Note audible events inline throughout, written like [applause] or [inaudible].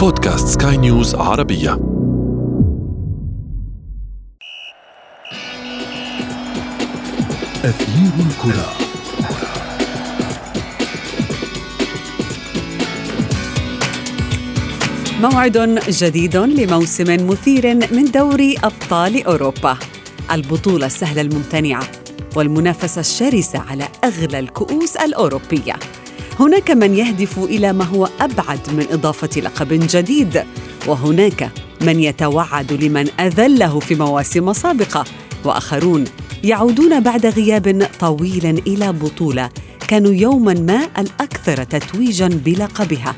بودكاست سكاي نيوز عربية. أثير الكرة. موعد جديد لموسم مثير من دوري أبطال أوروبا. البطولة السهلة الممتنعة والمنافسة الشرسة على أغلى الكؤوس الأوروبية. هناك من يهدف إلى ما هو أبعد من إضافة لقب جديد وهناك من يتوعد لمن أذله في مواسم سابقة وآخرون يعودون بعد غياب طويل إلى بطولة كانوا يوما ما الأكثر تتويجا بلقبها.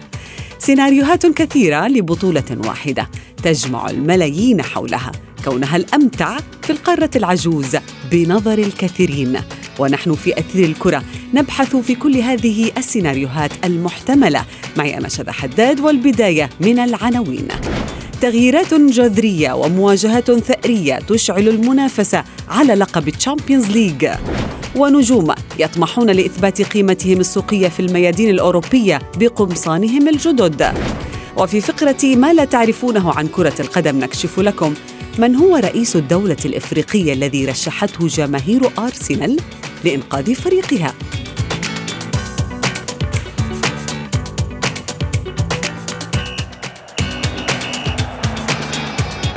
سيناريوهات كثيرة لبطولة واحدة تجمع الملايين حولها كونها الأمتع في القارة العجوز بنظر الكثيرين. ونحن في أثير الكرة. نبحث في كل هذه السيناريوهات المحتملة. معي أنا شذى حداد والبداية من العناوين. تغييرات جذرية ومواجهات ثأرية تشعل المنافسة على لقب Champions League ونجوم يطمحون لإثبات قيمتهم السوقية في الميادين الأوروبية بقمصانهم الجدد. وفي فقرة ما لا تعرفونه عن كرة القدم نكشف لكم من هو رئيس الدولة الإفريقية الذي رشحته جماهير أرسنال لإنقاذ فريقها؟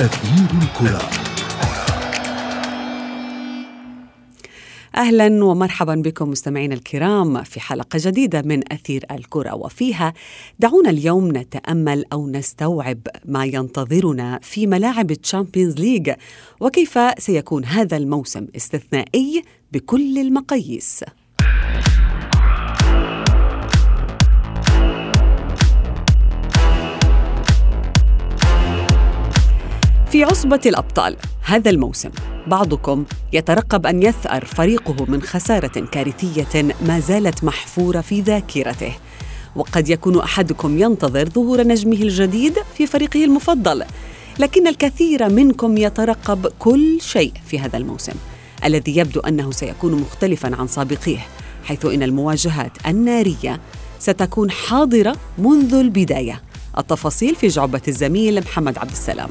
أثير الكرة. أهلا ومرحبا بكم مستمعينا الكرام في حلقة جديدة من أثير الكرة. وفيها دعونا اليوم نتأمل أو نستوعب ما ينتظرنا في ملاعب ال Champions League وكيف سيكون هذا الموسم استثنائي بكل المقاييس. في عصبة الأبطال هذا الموسم بعضكم يترقب أن يثأر فريقه من خسارة كارثية ما زالت محفورة في ذاكرته. وقد يكون أحدكم ينتظر ظهور نجمه الجديد في فريقه المفضل لكن الكثير منكم يترقب كل شيء في هذا الموسم الذي يبدو أنه سيكون مختلفا عن سابقيه حيث إن المواجهات النارية ستكون حاضرة منذ البداية. التفاصيل في جعبة الزميل محمد عبد السلام.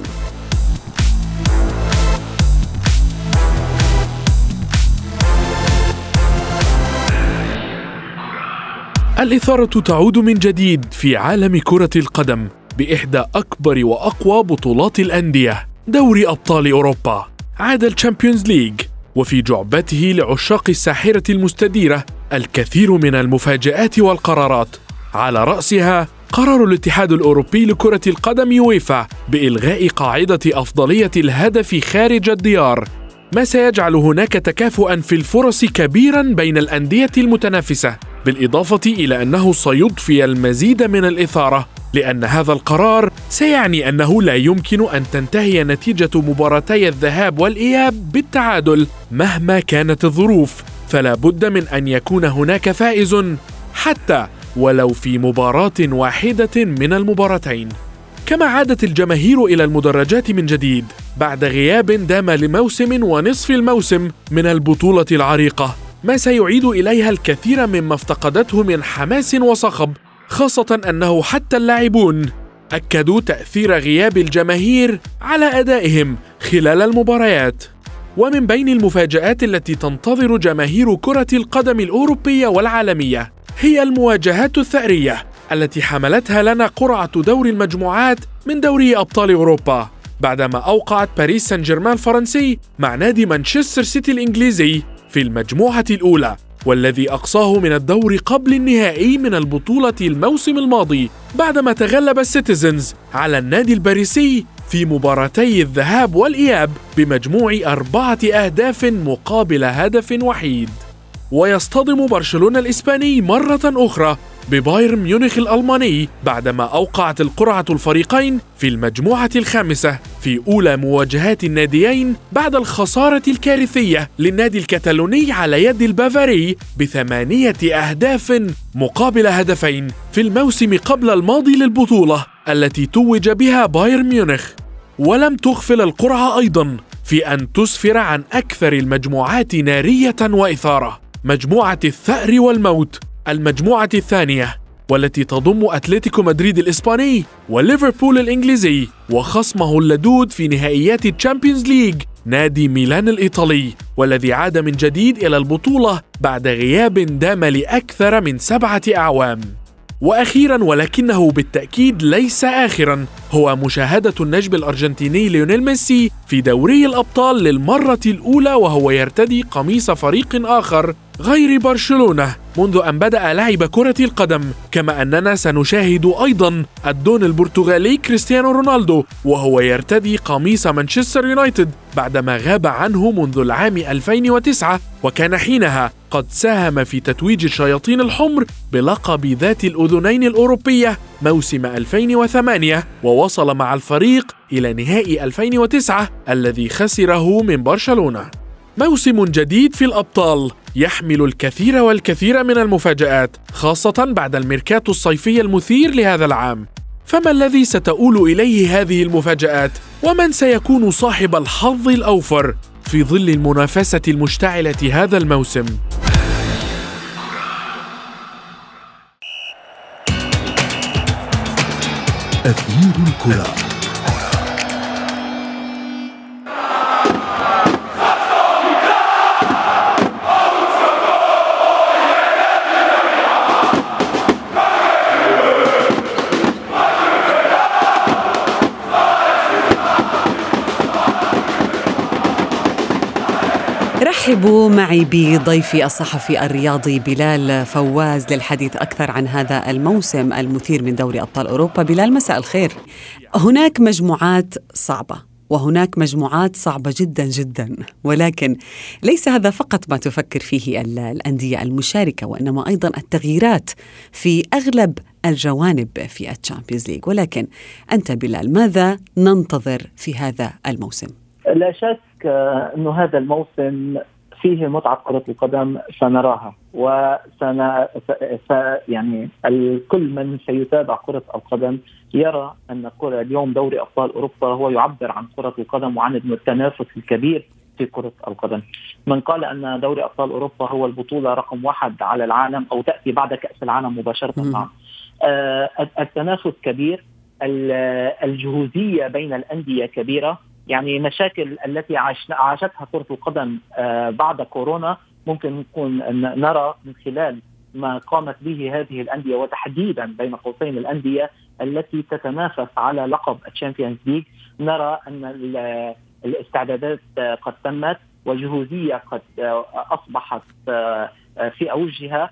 الإثارة تعود من جديد في عالم كرة القدم بإحدى أكبر وأقوى بطولات الأندية دوري أبطال أوروبا. عاد ال Champions League وفي جعبته لعشاق الساحرة المستديرة الكثير من المفاجآت والقرارات. على رأسها قرار الاتحاد الأوروبي لكرة القدم يويفا بإلغاء قاعدة أفضلية الهدف خارج الديار. ما سيجعل هناك تكافؤا في الفرص كبيرا بين الأندية المتنافسة. بالإضافة إلى أنه سيضفي المزيد من الإثارة لأن هذا القرار سيعني أنه لا يمكن أن تنتهي نتيجة مباراتي الذهاب والإياب بالتعادل مهما كانت الظروف. فلا بد من أن يكون هناك فائز حتى ولو في مباراة واحدة من المباراتين. كما عادت الجماهير إلى المدرجات من جديد بعد غياب دام لموسم ونصف الموسم من البطولة العريقة. ما سيعيد إليها الكثير مما افتقدته من حماس وصخب خاصة أنه حتى اللاعبون أكدوا تأثير غياب الجماهير على أدائهم خلال المباريات. ومن بين المفاجآت التي تنتظر جماهير كرة القدم الأوروبية والعالمية هي المواجهات الثأرية التي حملتها لنا قرعة دور المجموعات من دوري أبطال أوروبا بعدما أوقعت باريس سان جيرمان الفرنسي مع نادي مانشستر سيتي الإنجليزي في المجموعة الأولى والذي أقصاه من الدور قبل النهائي من البطولة الموسم الماضي بعدما تغلب ال Citizens على النادي الباريسي في مباراتي الذهاب والإياب بمجموع أربعة أهداف مقابل هدف وحيد. ويصطدم برشلونة الإسباني مرة أخرى ببايرن ميونخ الألماني بعدما أوقعت القرعة الفريقين في المجموعة الخامسة في أولى مواجهات الناديين بعد الخسارة الكارثية للنادي الكتالوني على يد البافاري بثمانية أهداف مقابل هدفين في الموسم قبل الماضي للبطولة التي توج بها بايرن ميونخ. ولم تغفل القرعة أيضا في أن تسفر عن أكثر المجموعات نارية وإثارة. مجموعة الثأر والموت المجموعة الثانية والتي تضم أتلتيكو مدريد الإسباني وليفربول الإنجليزي وخصمه اللدود في نهائيات ال Champions League نادي ميلان الإيطالي والذي عاد من جديد إلى البطولة بعد غياب دام لأكثر من سبعة أعوام. وأخيرا ولكنه بالتأكيد ليس اخرا هو مشاهدة النجم الأرجنتيني ليونيل ميسي في دوري الأبطال للمرة الأولى وهو يرتدي قميص فريق آخر غير برشلونة منذ أن بدأ لعب كرة القدم كما أننا سنشاهد أيضا الدون البرتغالي كريستيانو رونالدو وهو يرتدي قميص مانشستر يونايتد بعدما غاب عنه منذ العام 2009 وكان حينها قد ساهم في تتويج الشياطين الحمر بلقب ذات الأذنين الأوروبية موسم 2008 ووصل مع الفريق إلى نهائي 2009 الذي خسره من برشلونة. موسم جديد في الأبطال يحمل الكثير والكثير من المفاجآت خاصة بعد الميركاتو الصيفي المثير لهذا العام. فما الذي ستؤول إليه هذه المفاجآت؟ ومن سيكون صاحب الحظ الأوفر في ظل المنافسة المشتعلة هذا الموسم؟ أثير الكرة. رحبوا معي بضيفي الصحفي الرياضي بلال فواز للحديث أكثر عن هذا الموسم المثير من دوري أبطال أوروبا. بلال مساء الخير. هناك مجموعات صعبة وهناك مجموعات صعبة جدا جدا ولكن ليس هذا فقط ما تفكر فيه الأندية المشاركة وإنما أيضا التغييرات في أغلب الجوانب في ال Champions League. ولكن أنت بلال ماذا ننتظر في هذا الموسم؟ لا شك إنه هذا الموسم فيه متعة كرة القدم سنراها وسن يعني الكل من سيتابع كرة القدم يرى أن كرة اليوم دوري أبطال أوروبا هو يعبر عن كرة القدم وعن التنافس الكبير في كرة القدم. من قال أن دوري أبطال أوروبا هو البطولة رقم واحد على العالم أو تأتي بعد كأس العالم مباشرة. نعم آه التنافس كبير الجهوزية بين الأندية كبيرة يعني مشاكل التي عاشتها كرة القدم آه، بعد كورونا ممكن نكون نرى من خلال ما قامت به هذه الأندية وتحديدا بين قوسين الأندية التي تتنافس على لقب ال Champions League نرى أن الاستعدادات قد تمت وجهوزية قد آه، أصبحت آه، في أوجها.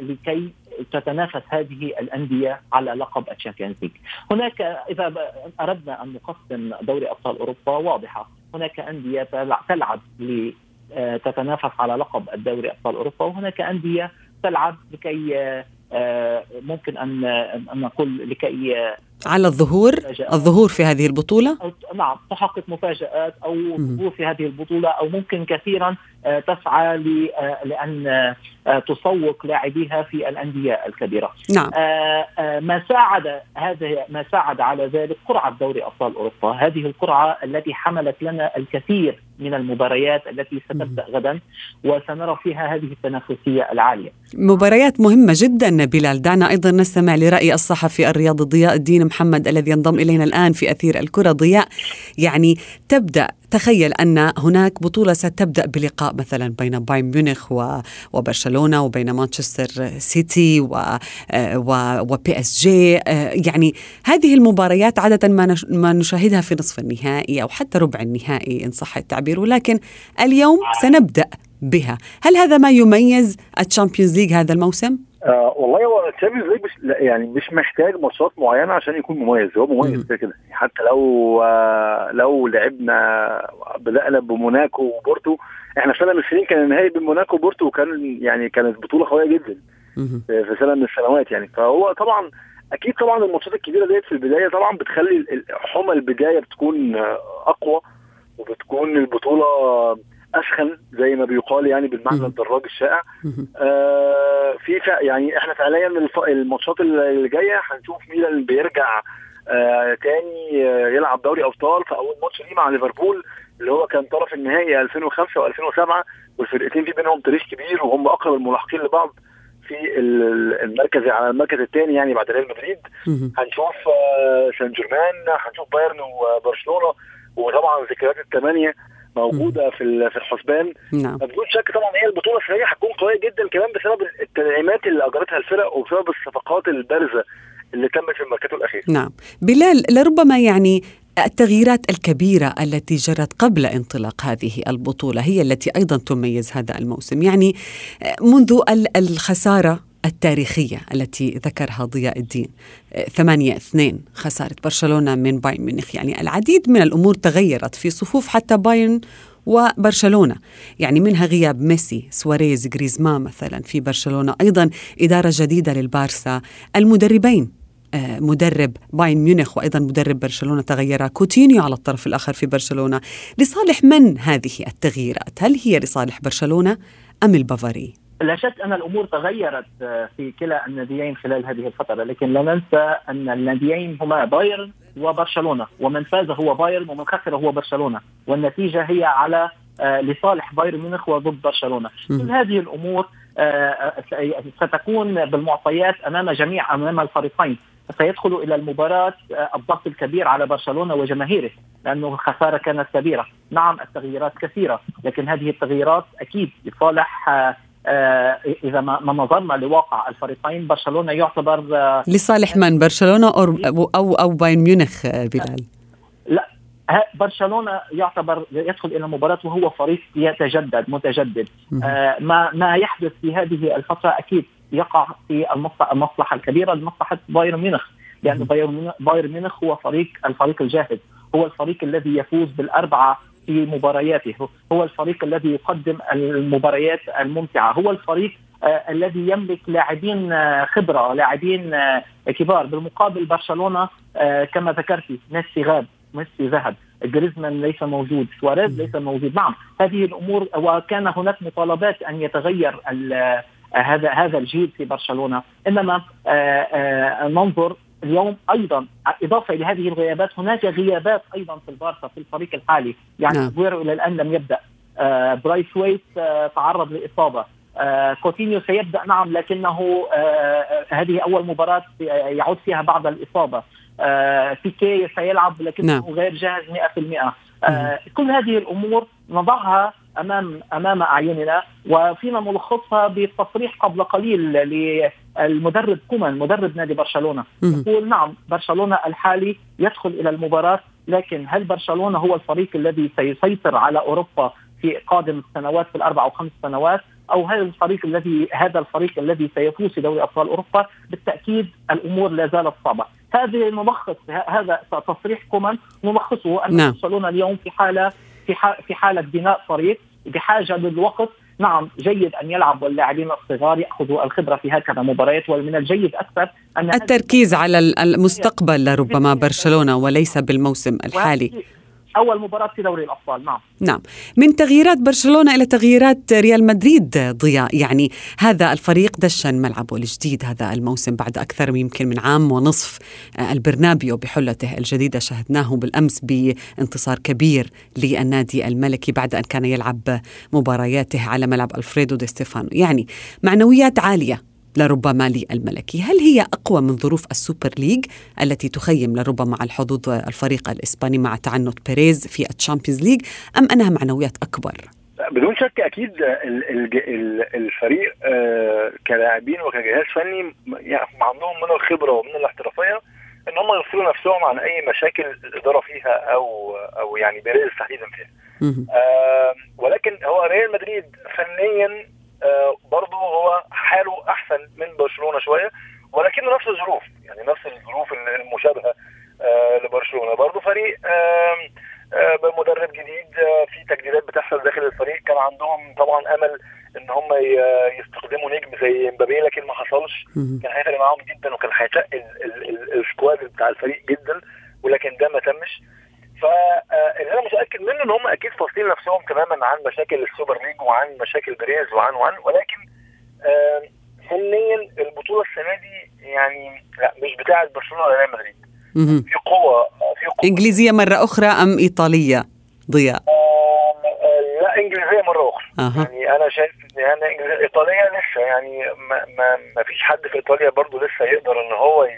لكي تتنافس هذه الأندية على لقب ال Champions League. هناك إذا أردنا أن نقسم دوري أبطال أوروبا واضحة، هناك أندية تلعب لتتنافس على لقب الدوري أبطال أوروبا وهناك أندية تلعب لكي آه، ممكن أن نقول لكي على الظهور الظهور في هذه البطولة؟ نعم تحقق مفاجآت أو ظهور في هذه البطولة أو ممكن كثيرا آه، تسعى آه، لأن آه، تسوق لاعبيها في الأندية الكبيرة. نعم. ما ساعد هذا ما ساعد على ذلك قرعة دوري أبطال أوروبا. هذه القرعة التي حملت لنا الكثير من المباريات التي ستبدأ غدا وسنرى فيها هذه التنافسية العالية. مباريات مهمة جدا بلال. دعنا أيضا نستمع لرأي الصحفي الرياضي ضياء الدين محمد الذي ينضم إلينا الآن في أثير الكرة ضياء. يعني تبدأ تخيل أن هناك بطولة ستبدأ بلقاء مثلا بين بايرن ميونخ وبرشلونة وبين مانشستر سيتي و و PSG يعني هذه المباريات عادة ما ما نشاهدها في نصف النهائي أو حتى ربع النهائي إن صح التعبير ولكن اليوم سنبدأ بها. هل هذا ما يميز ال Champions League هذا الموسم؟ آه والله هو ال Champions League مش يعني مش محتاج ماتشات معينة عشان يكون مميز هو مميز كده. كده حتى لو آه لو لعبنا بدأنا بموناكو وبورتو إحنا في سنة من السنين كان النهائي بين موناكو وبورتو وكان يعني كانت بطولة قوية جدا في سنة من السنوات يعني. فهو طبعا أكيد طبعا الماتشات الكبيرة ديت في البداية طبعا بتخلي حمى البداية بتكون أقوى وبتكون البطولة أسخن زي ما بيقال يعني بالمعنى الدراج الشائع. آه في يعني إحنا فعليا الماتشات اللي جاية هنشوف ميلان بيرجع آه تاني آه يلعب دوري أبطال في أول ماتش ليه مع ليفربول اللي هو كان طرف النهائي 2005 و2007. والفرقتين في بينهم تاريخ كبير وهم أقرب الملاحقين لبعض في ال- المركز على المركز الثاني يعني بعد ريال مدريد. هنشوف آه، سان جيرمان هنشوف بايرن وبرشلونة وطبعا ذكريات الثمانيه موجودة في في الحسبان. نعم. بدون شك طبعا هي البطولة السنة دي هتكون قوية جدا كمان بسبب التدعيمات اللي أجرتها الفرق وبسبب الصفقات البارزة اللي تمت في الميركاتو الأخير. نعم. بلال لربما يعني التغييرات الكبيرة التي جرت قبل انطلاق هذه البطولة هي التي أيضا تميز هذا الموسم. يعني منذ ال- الخسارة التاريخية التي ذكرها ضياء الدين. ثمانية اثنين خسارة برشلونة من بايرن ميونخ. يعني العديد من الأمور تغيرت في صفوف حتى بايرن وبرشلونة. يعني منها غياب ميسي سواريز غريزمان مثلا في برشلونة. أيضا إدارة جديدة للبارسا. المدربين آه، مدرب بايرن ميونخ وأيضا مدرب برشلونة تغير. كوتينيو على الطرف الآخر في برشلونة. لصالح من هذه التغييرات؟ هل هي لصالح برشلونة أم البافاري؟ لا شك أن الأمور تغيرت آه، في كلا الناديين خلال هذه الفترة لكن لا ننسى أن الناديين هما بايرن وبرشلونة ومن فاز هو بايرن ومن خسر هو برشلونة والنتيجة هي على آه، لصالح بايرن ميونخ وضد برشلونة. كل هذه الأمور آه، ستكون بالمعطيات أمام جميع أمام الفريقين. سيدخل إلى المباراة الضغط الكبير على برشلونة وجماهيره لأنه الخساره كانت كبيرة. نعم التغييرات كثيرة لكن هذه التغييرات أكيد لصالح إذا ما ما نظرنا لواقع الفريقين برشلونة يعتبر آه، لصالح من؟ برشلونة أو أو, أو بايرن ميونخ آه، بلال؟ لا برشلونة يعتبر يدخل إلى المباراة وهو فريق يتجدد متجدد. آه ما ما يحدث في هذه الفترة أكيد يقع في المصلحه الكبيرة لمصلحه بايرن ميونخ. لأن بايرن ميونخ هو فريق الفريق الجاهز. هو الفريق الذي يفوز بالأربعة في مبارياته. هو الفريق الذي يقدم المباريات الممتعة. هو الفريق آه الذي يملك لاعبين آه خبرة لاعبين آه كبار. بالمقابل برشلونة آه كما ذكرتي ميسي غاب ميسي ذهب. جريزمان ليس موجود سواريز ليس موجود. نعم هذه الأمور وكان هناك مطالبات أن يتغير آه، هذا هذا الجيل في برشلونة. إنما آه، آه، ننظر اليوم أيضا إضافة إلى هذه الغيابات هناك غيابات أيضا في البارسا في الفريق الحالي. يعني نعم. اجويرو إلى الآن لم يبدأ. آه، برايس ويت آه، تعرض لإصابة. آه، كوتينيو سيبدأ نعم لكنه آه، آه، هذه أول مباراة يعود فيها بعد الإصابة. آه، بيكي سيلعب لكنه نعم. غير جاهز 100% آه، كل هذه الأمور نضعها امام أمام أعيننا وفينا نلخصها بتصريح قبل قليل للمدرب كومان مدرب نادي برشلونة. يقول نعم برشلونة الحالي يدخل إلى المباراة لكن هل برشلونة هو الفريق الذي سيسيطر على أوروبا في قادم السنوات في الأربع أو خمس سنوات أو هل الفريق الذي هذا الفريق الذي سيفوز في دوري أبطال أوروبا بالتأكيد الأمور لا زالت صعبة هذه نلخص ه- هذا تصريح كومان نلخصه أن نعم. برشلونة اليوم في حالة في في حالة بناء فريق بحاجه للوقت. نعم جيد أن يلعب اللاعبين الصغار يأخذوا الخبرة في هكذا مباريات ومن الجيد أكثر أن التركيز على ال- المستقبل لربما [laughs] برشلونة وليس بالموسم الحالي. أول مباراة في دوري الأبطال نعم. نعم. من تغييرات برشلونة إلى تغييرات ريال مدريد ضياء. يعني هذا الفريق دشن ملعبه الجديد هذا الموسم بعد أكثر يمكن من عام ونصف. آه، البرنابيو بحلته الجديدة شاهدناه بالأمس بانتصار كبير للنادي الملكي بعد أن كان يلعب مبارياته على ملعب ألفريدو دي ستيفانو. يعني معنويات عالية لربما للملكي هل هي أقوى من ظروف ال Super League التي تخيم لربما على الحظوظ الفريق الإسباني مع تعنت بيريز في ال Champions League أم أنها معنويات أكبر؟ بدون شك أكيد ال- ال- ال- الفريق آه، كلاعبين وكجهاز فني يعني هم عندهم من الخبره ومن الاحترافية إن هم يفصلوا نفسهم عن أي مشاكل الاداره فيها أو أو يعني بيريز تحديدا فيها. آه، ولكن هو ريال مدريد فنيا برضه هو حاله أحسن من برشلونة شوية ولكنه نفس الظروف يعني نفس الظروف المشابهة آه، لبرشلونة. برضه فريق آه، بمدرب جديد آه، في تجديدات بتحصل داخل الفريق. كان عندهم طبعا أمل إن هم يستخدموا نجم زي مبابي لكن ما حصلش. كان هيفرق معاهم جدا وكان هيتقل ال- ال- السكواد بتاع الفريق جدا ولكن ده ما تمش. فاللي أنا متأكد منه إن هم أكيد فاصلين نفسهم تماما عن مشاكل ال Super League وعن مشاكل بيريز وعن وعن ولكن فنيا البطولة السنة دي يعني لا مش بتاعة برشلونة ولا ريال مدريد. في قوة في قوة إنجليزية مرة أخرى أم إيطالية ضياء؟ أه. يعني أنا شايف إن يعني إيطاليا لسه يعني ما, ما, ما فيش حد في إيطاليا برضه لسه يقدر إن هو ي...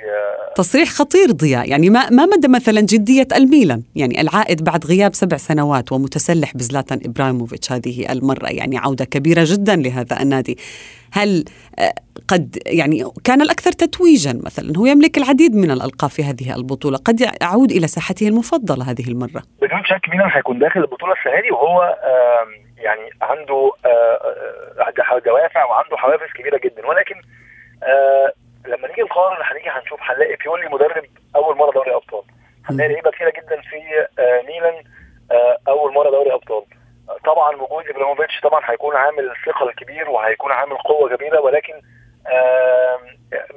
تصريح خطير ضياء. يعني ما ما مدى مثلا جدية الميلان؟ يعني العائد بعد غياب سبع سنوات ومتسلح بزلاتان إبراهيموفيتش هذه المرة يعني عودة كبيرة جدا لهذا النادي. هل آه، قد يعني كان الأكثر تتويجا مثلا؟ هو يملك العديد من الألقاب في هذه البطولة. قد يعود إلى ساحته المفضلة هذه المرة. بدون شك ميلان هيكون داخل البطولة السنة دي وهو يعني عنده آه، دوافع وعنده حوافز كبيرة جدا. ولكن آه، لما نيجي نقارن هنيجي هنشوف هنلاقي بيولي مدرب أول مرة دوري أبطال. هنلاقي لعيبة كثيرة جدا في ميلان أول مرة دوري أبطال. طبعا وجود إبراهيموفيتش طبعا هيكون عامل ثقل كبير وهيكون عامل قوة كبيره ولكن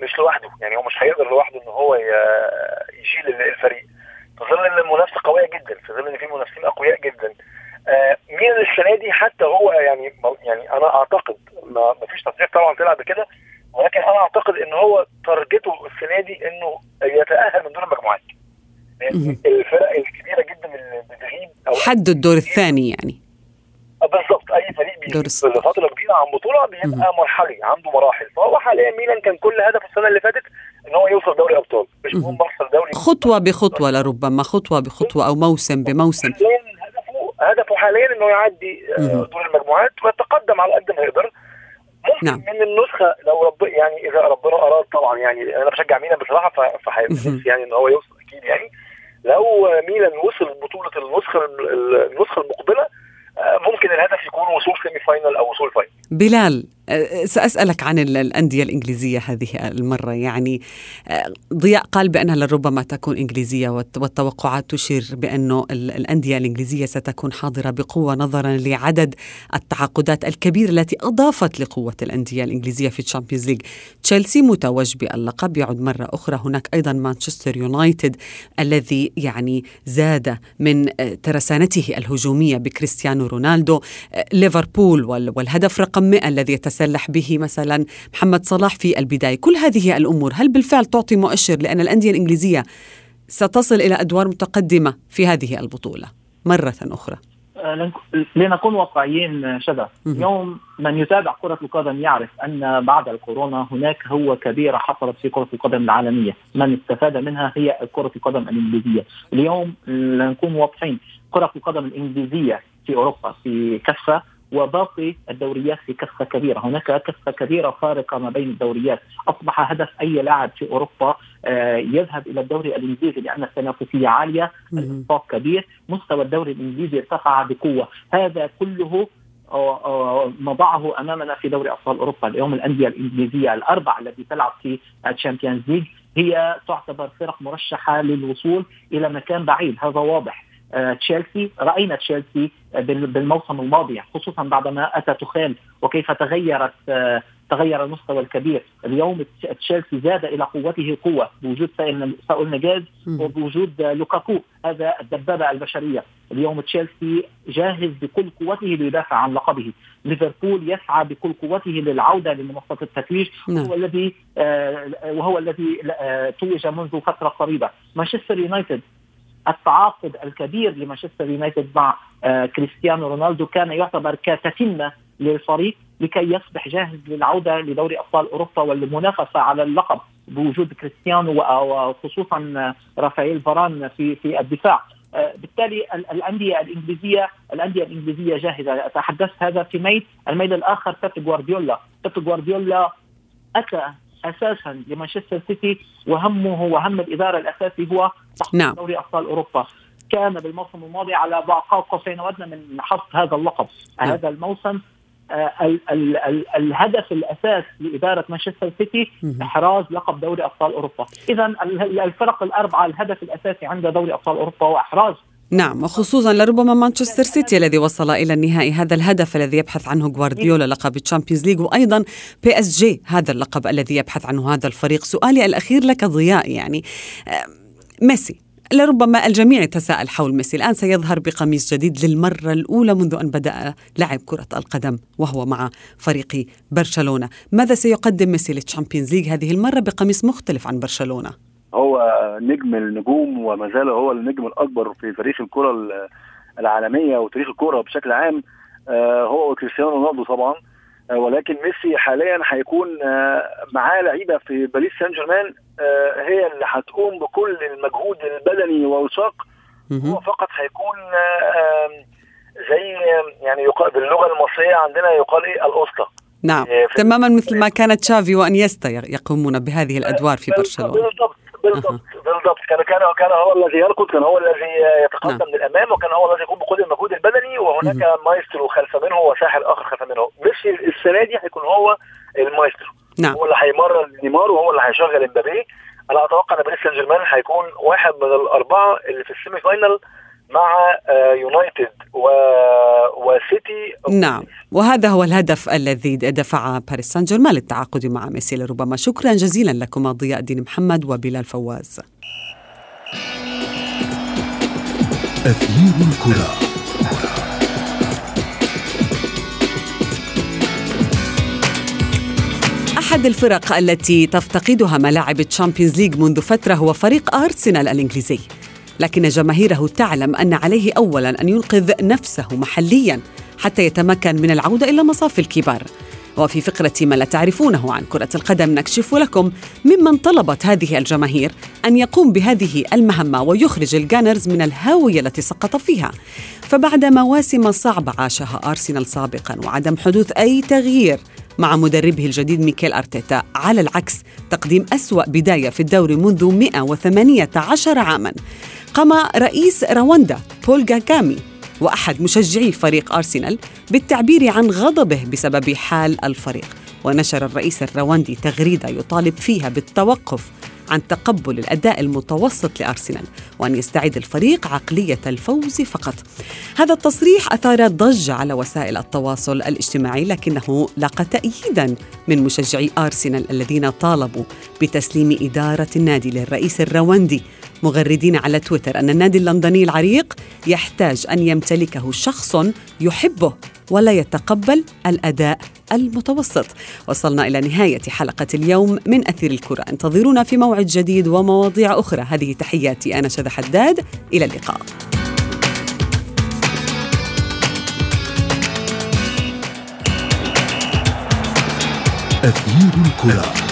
مش لوحده. يعني هو مش هيقدر لوحده إن هو يشيل الفريق. في ظل إن المنافسة قوية جدا في ظل إن في منافسين أقوياء جدا. مين السنة دي حتى هو يعني يعني أنا أعتقد ما فيش تصريح طبعا طلع بكده ولكن أنا أعتقد إن هو تارجته السنة دي إنه يتأهل من دور المجموعات. الفرق الكبيرة جدا اللي بتغيب حد الدور الثاني يعني. بالظبط. أي فريق بيجي بيبقى مرحلي عنده مراحل. فهو حاليا ميلان كان كل هدفه السنة اللي فاتت إن هو يوصل دوري أبطال. مش مهم. بحصل دوري. خطوة بخطوة لربما خطوة بخطوة أو موسم بموسم. هدفه هدفه حاليا إنه يعدي دور المجموعات ويتقدم على قد ما يقدر. ممكن نعم. من النسخة لو رب يعني إذا ربنا أراد طبعا يعني أنا بشجع ميلان بصراحة فهيبقى يعني إن هو يوصل أكيد يعني. لو ميلان وصل بطولة النسخة النسخة المقبلة ممكن الهدف يكون وصول semi final أو وصول final بلال سأسألك عن الأندية الإنجليزية هذه المرة. يعني ضياء قال بأنها لربما تكون إنجليزية والتوقعات تشير بأنه الأندية الإنجليزية ستكون حاضرة بقوة نظرا لعدد التعاقدات الكبيرة التي أضافت لقوة الأندية الإنجليزية في ال Champions League. تشيلسي متوج باللقب. يعود مرة أخرى هناك أيضا مانشستر يونايتد الذي يعني زاد من ترسانته الهجومية بكريستيانو رونالدو ليفربول والهدف رقم 100 الذي يتسلح به مثلا محمد صلاح في البداية. كل هذه الأمور هل بالفعل تعطي مؤشر لأن الأندية الإنجليزية ستصل إلى أدوار متقدمة في هذه البطولة مرة أخرى؟ لنكون واقعيين شذا اليوم من يتابع كرة القدم يعرف أن بعد الكورونا هناك هو كبيرة حصلت في كرة القدم العالمية. من استفاد منها هي كرة القدم الإنجليزية. اليوم لنكون واضحين كرة القدم الإنجليزية في أوروبا في كفة وباقي الدوريات في كفة كبيرة، هناك كفة كبيرة فارقة ما بين الدوريات، أصبح هدف أي لاعب في أوروبا يذهب إلى الدوري الإنجليزي لأن التنافسية عالية، الإنفاق كبير، مستوى الدوري الإنجليزي ارتفع بقوة، هذا كله نضعه أمامنا في دوري أبطال أوروبا، اليوم. الأندية الإنجليزية الاربع التي تلعب في ال Champions League هي تعتبر فرق مرشحة للوصول إلى مكان بعيد، هذا واضح. تشيلسي. رأينا تشيلسي بالموسم الماضي خصوصا بعدما أتى تخيل وكيف تغيرت تغير المستوى الكبير. اليوم تشيلسي زاد إلى قوته قوة بوجود ساول نجاز وبوجود لوكاكو. هذا الدبابة البشرية. اليوم تشيلسي جاهز بكل قوته ليدافع عن لقبه. ليفربول يسعى بكل قوته للعودة لمنصة التتويج. نعم. وهو الذي وهو الذي توج منذ فترة قريبة. مانشستر يونايتد التعاقد الكبير لمانشستر يونايتد مع آه كريستيانو رونالدو كان يعتبر كتتمه للفريق لكي يصبح جاهز للعودة لدوري أبطال أوروبا والمنافسة على اللقب بوجود كريستيانو وخصوصا رافائيل فاران في في الدفاع. آه بالتالي الأندية الإنجليزية الأندية الإنجليزية جاهزة. تحدثت هذا في ميل الميل الآخر بيب جوارديولا. بيب جوارديولا أتى أساسا لمانشستر سيتي وهمه وهم الإدارة الأساسي هو نعم. دوري أبطال أوروبا. كان بالموسم الماضي على قاب قوسين ودنا من حصد هذا اللقب نعم. هذا الموسم. آه ال ال ال الهدف الأساس لإدارة مانشستر سيتي إحراز لقب دوري أبطال أوروبا. اذا الفرق الأربعة الهدف الأساسي عند دوري أبطال أوروبا هو إحراز. نعم وخصوصا لربما مانشستر سيتي الذي وصل إلى النهائي هذا الهدف الذي يبحث عنه غوارديولا لقب ال Champions League وأيضا PSG هذا اللقب الذي يبحث عنه هذا الفريق. سؤالي الأخير لك ضياء يعني ميسي. لربما الجميع يتساءل حول ميسي. الآن سيظهر بقميص جديد للمرة الأولى منذ أن بدأ لعب كرة القدم وهو مع فريق برشلونة. ماذا سيقدم ميسي لل Champions League هذه المرة بقميص مختلف عن برشلونة؟ هو نجم النجوم وما زال هو النجم الأكبر في تاريخ الكرة العالمية وتاريخ الكرة بشكل عام. هو وكريستيانو رونالدو طبعا. ولكن ميسي حاليا هيكون معاه لعيبة في باريس سان جيرمان. هي اللي هتقوم بكل المجهود البدني والشاق هو فقط هيكون زي يعني يقال باللغة المصرية عندنا يقال إيه؟ الاسطى نعم. تماما مثل ما كانت تشافي وأنيستا يقومون بهذه الأدوار في برشلونة. بالضبط بالضبط بالضبط. كان كان كان هو الذي يركض كان هو الذي يتقدم نعم. للأمام وكان هو الذي يقوم بكل المجهود البدني وهناك مايسترو خلف منه وساحر آخر خلف منه. ميسي السنة دي هيكون هو المايسترو. نعم. هو اللي هيمرن نيمار وهو اللي هيشغل امبابي. أنا أتوقع إن باريس سان جيرمان هيكون واحد من الأربعة اللي في ال semi-final مع يونايتد و... وسيتي. نعم. وهذا هو الهدف الذي دفع باريس سان جيرمان للتعاقد مع ميسي لربما. شكرا جزيلا لكما ضياء الدين محمد وبلال فواز. أثير الكرة. أحد الفرق التي تفتقدها ملاعب ال Champions League منذ فترة هو فريق أرسنال الإنجليزي. لكن جماهيره تعلم أن عليه أولا أن ينقذ نفسه محليا حتى يتمكن من العودة إلى مصاف الكبار. وفي فقرة ما لا تعرفونه عن كرة القدم نكشف لكم ممن طلبت هذه الجماهير أن يقوم بهذه المهمة ويخرج ال Gunners من الهاوية التي سقط فيها. فبعد مواسم صعبة عاشها أرسنال سابقا وعدم حدوث أي تغيير مع مدربه الجديد ميكيل أرتيتا. على العكس تقديم أسوأ بداية في الدوري منذ 118 عاما. قام رئيس رواندا بول كاجامي وأحد مشجعي فريق أرسنال بالتعبير عن غضبه بسبب حال الفريق. ونشر الرئيس الرواندي تغريدة يطالب فيها بالتوقف. عن تقبل الأداء المتوسط لأرسنال وأن يستعيد الفريق عقلية الفوز فقط. هذا التصريح أثار ضجة على وسائل التواصل الاجتماعي لكنه لاقى تأييدا من مشجعي أرسنال الذين طالبوا بتسليم إدارة النادي للرئيس الرواندي مغردين على تويتر أن النادي اللندني العريق يحتاج أن يمتلكه شخص يحبه ولا يتقبل الأداء المتوسط. وصلنا إلى نهاية حلقة اليوم من أثير الكرة، انتظرونا في موعد جديد ومواضيع أخرى، هذه تحياتي أنا شذى حداد، إلى اللقاء. أثير الكرة.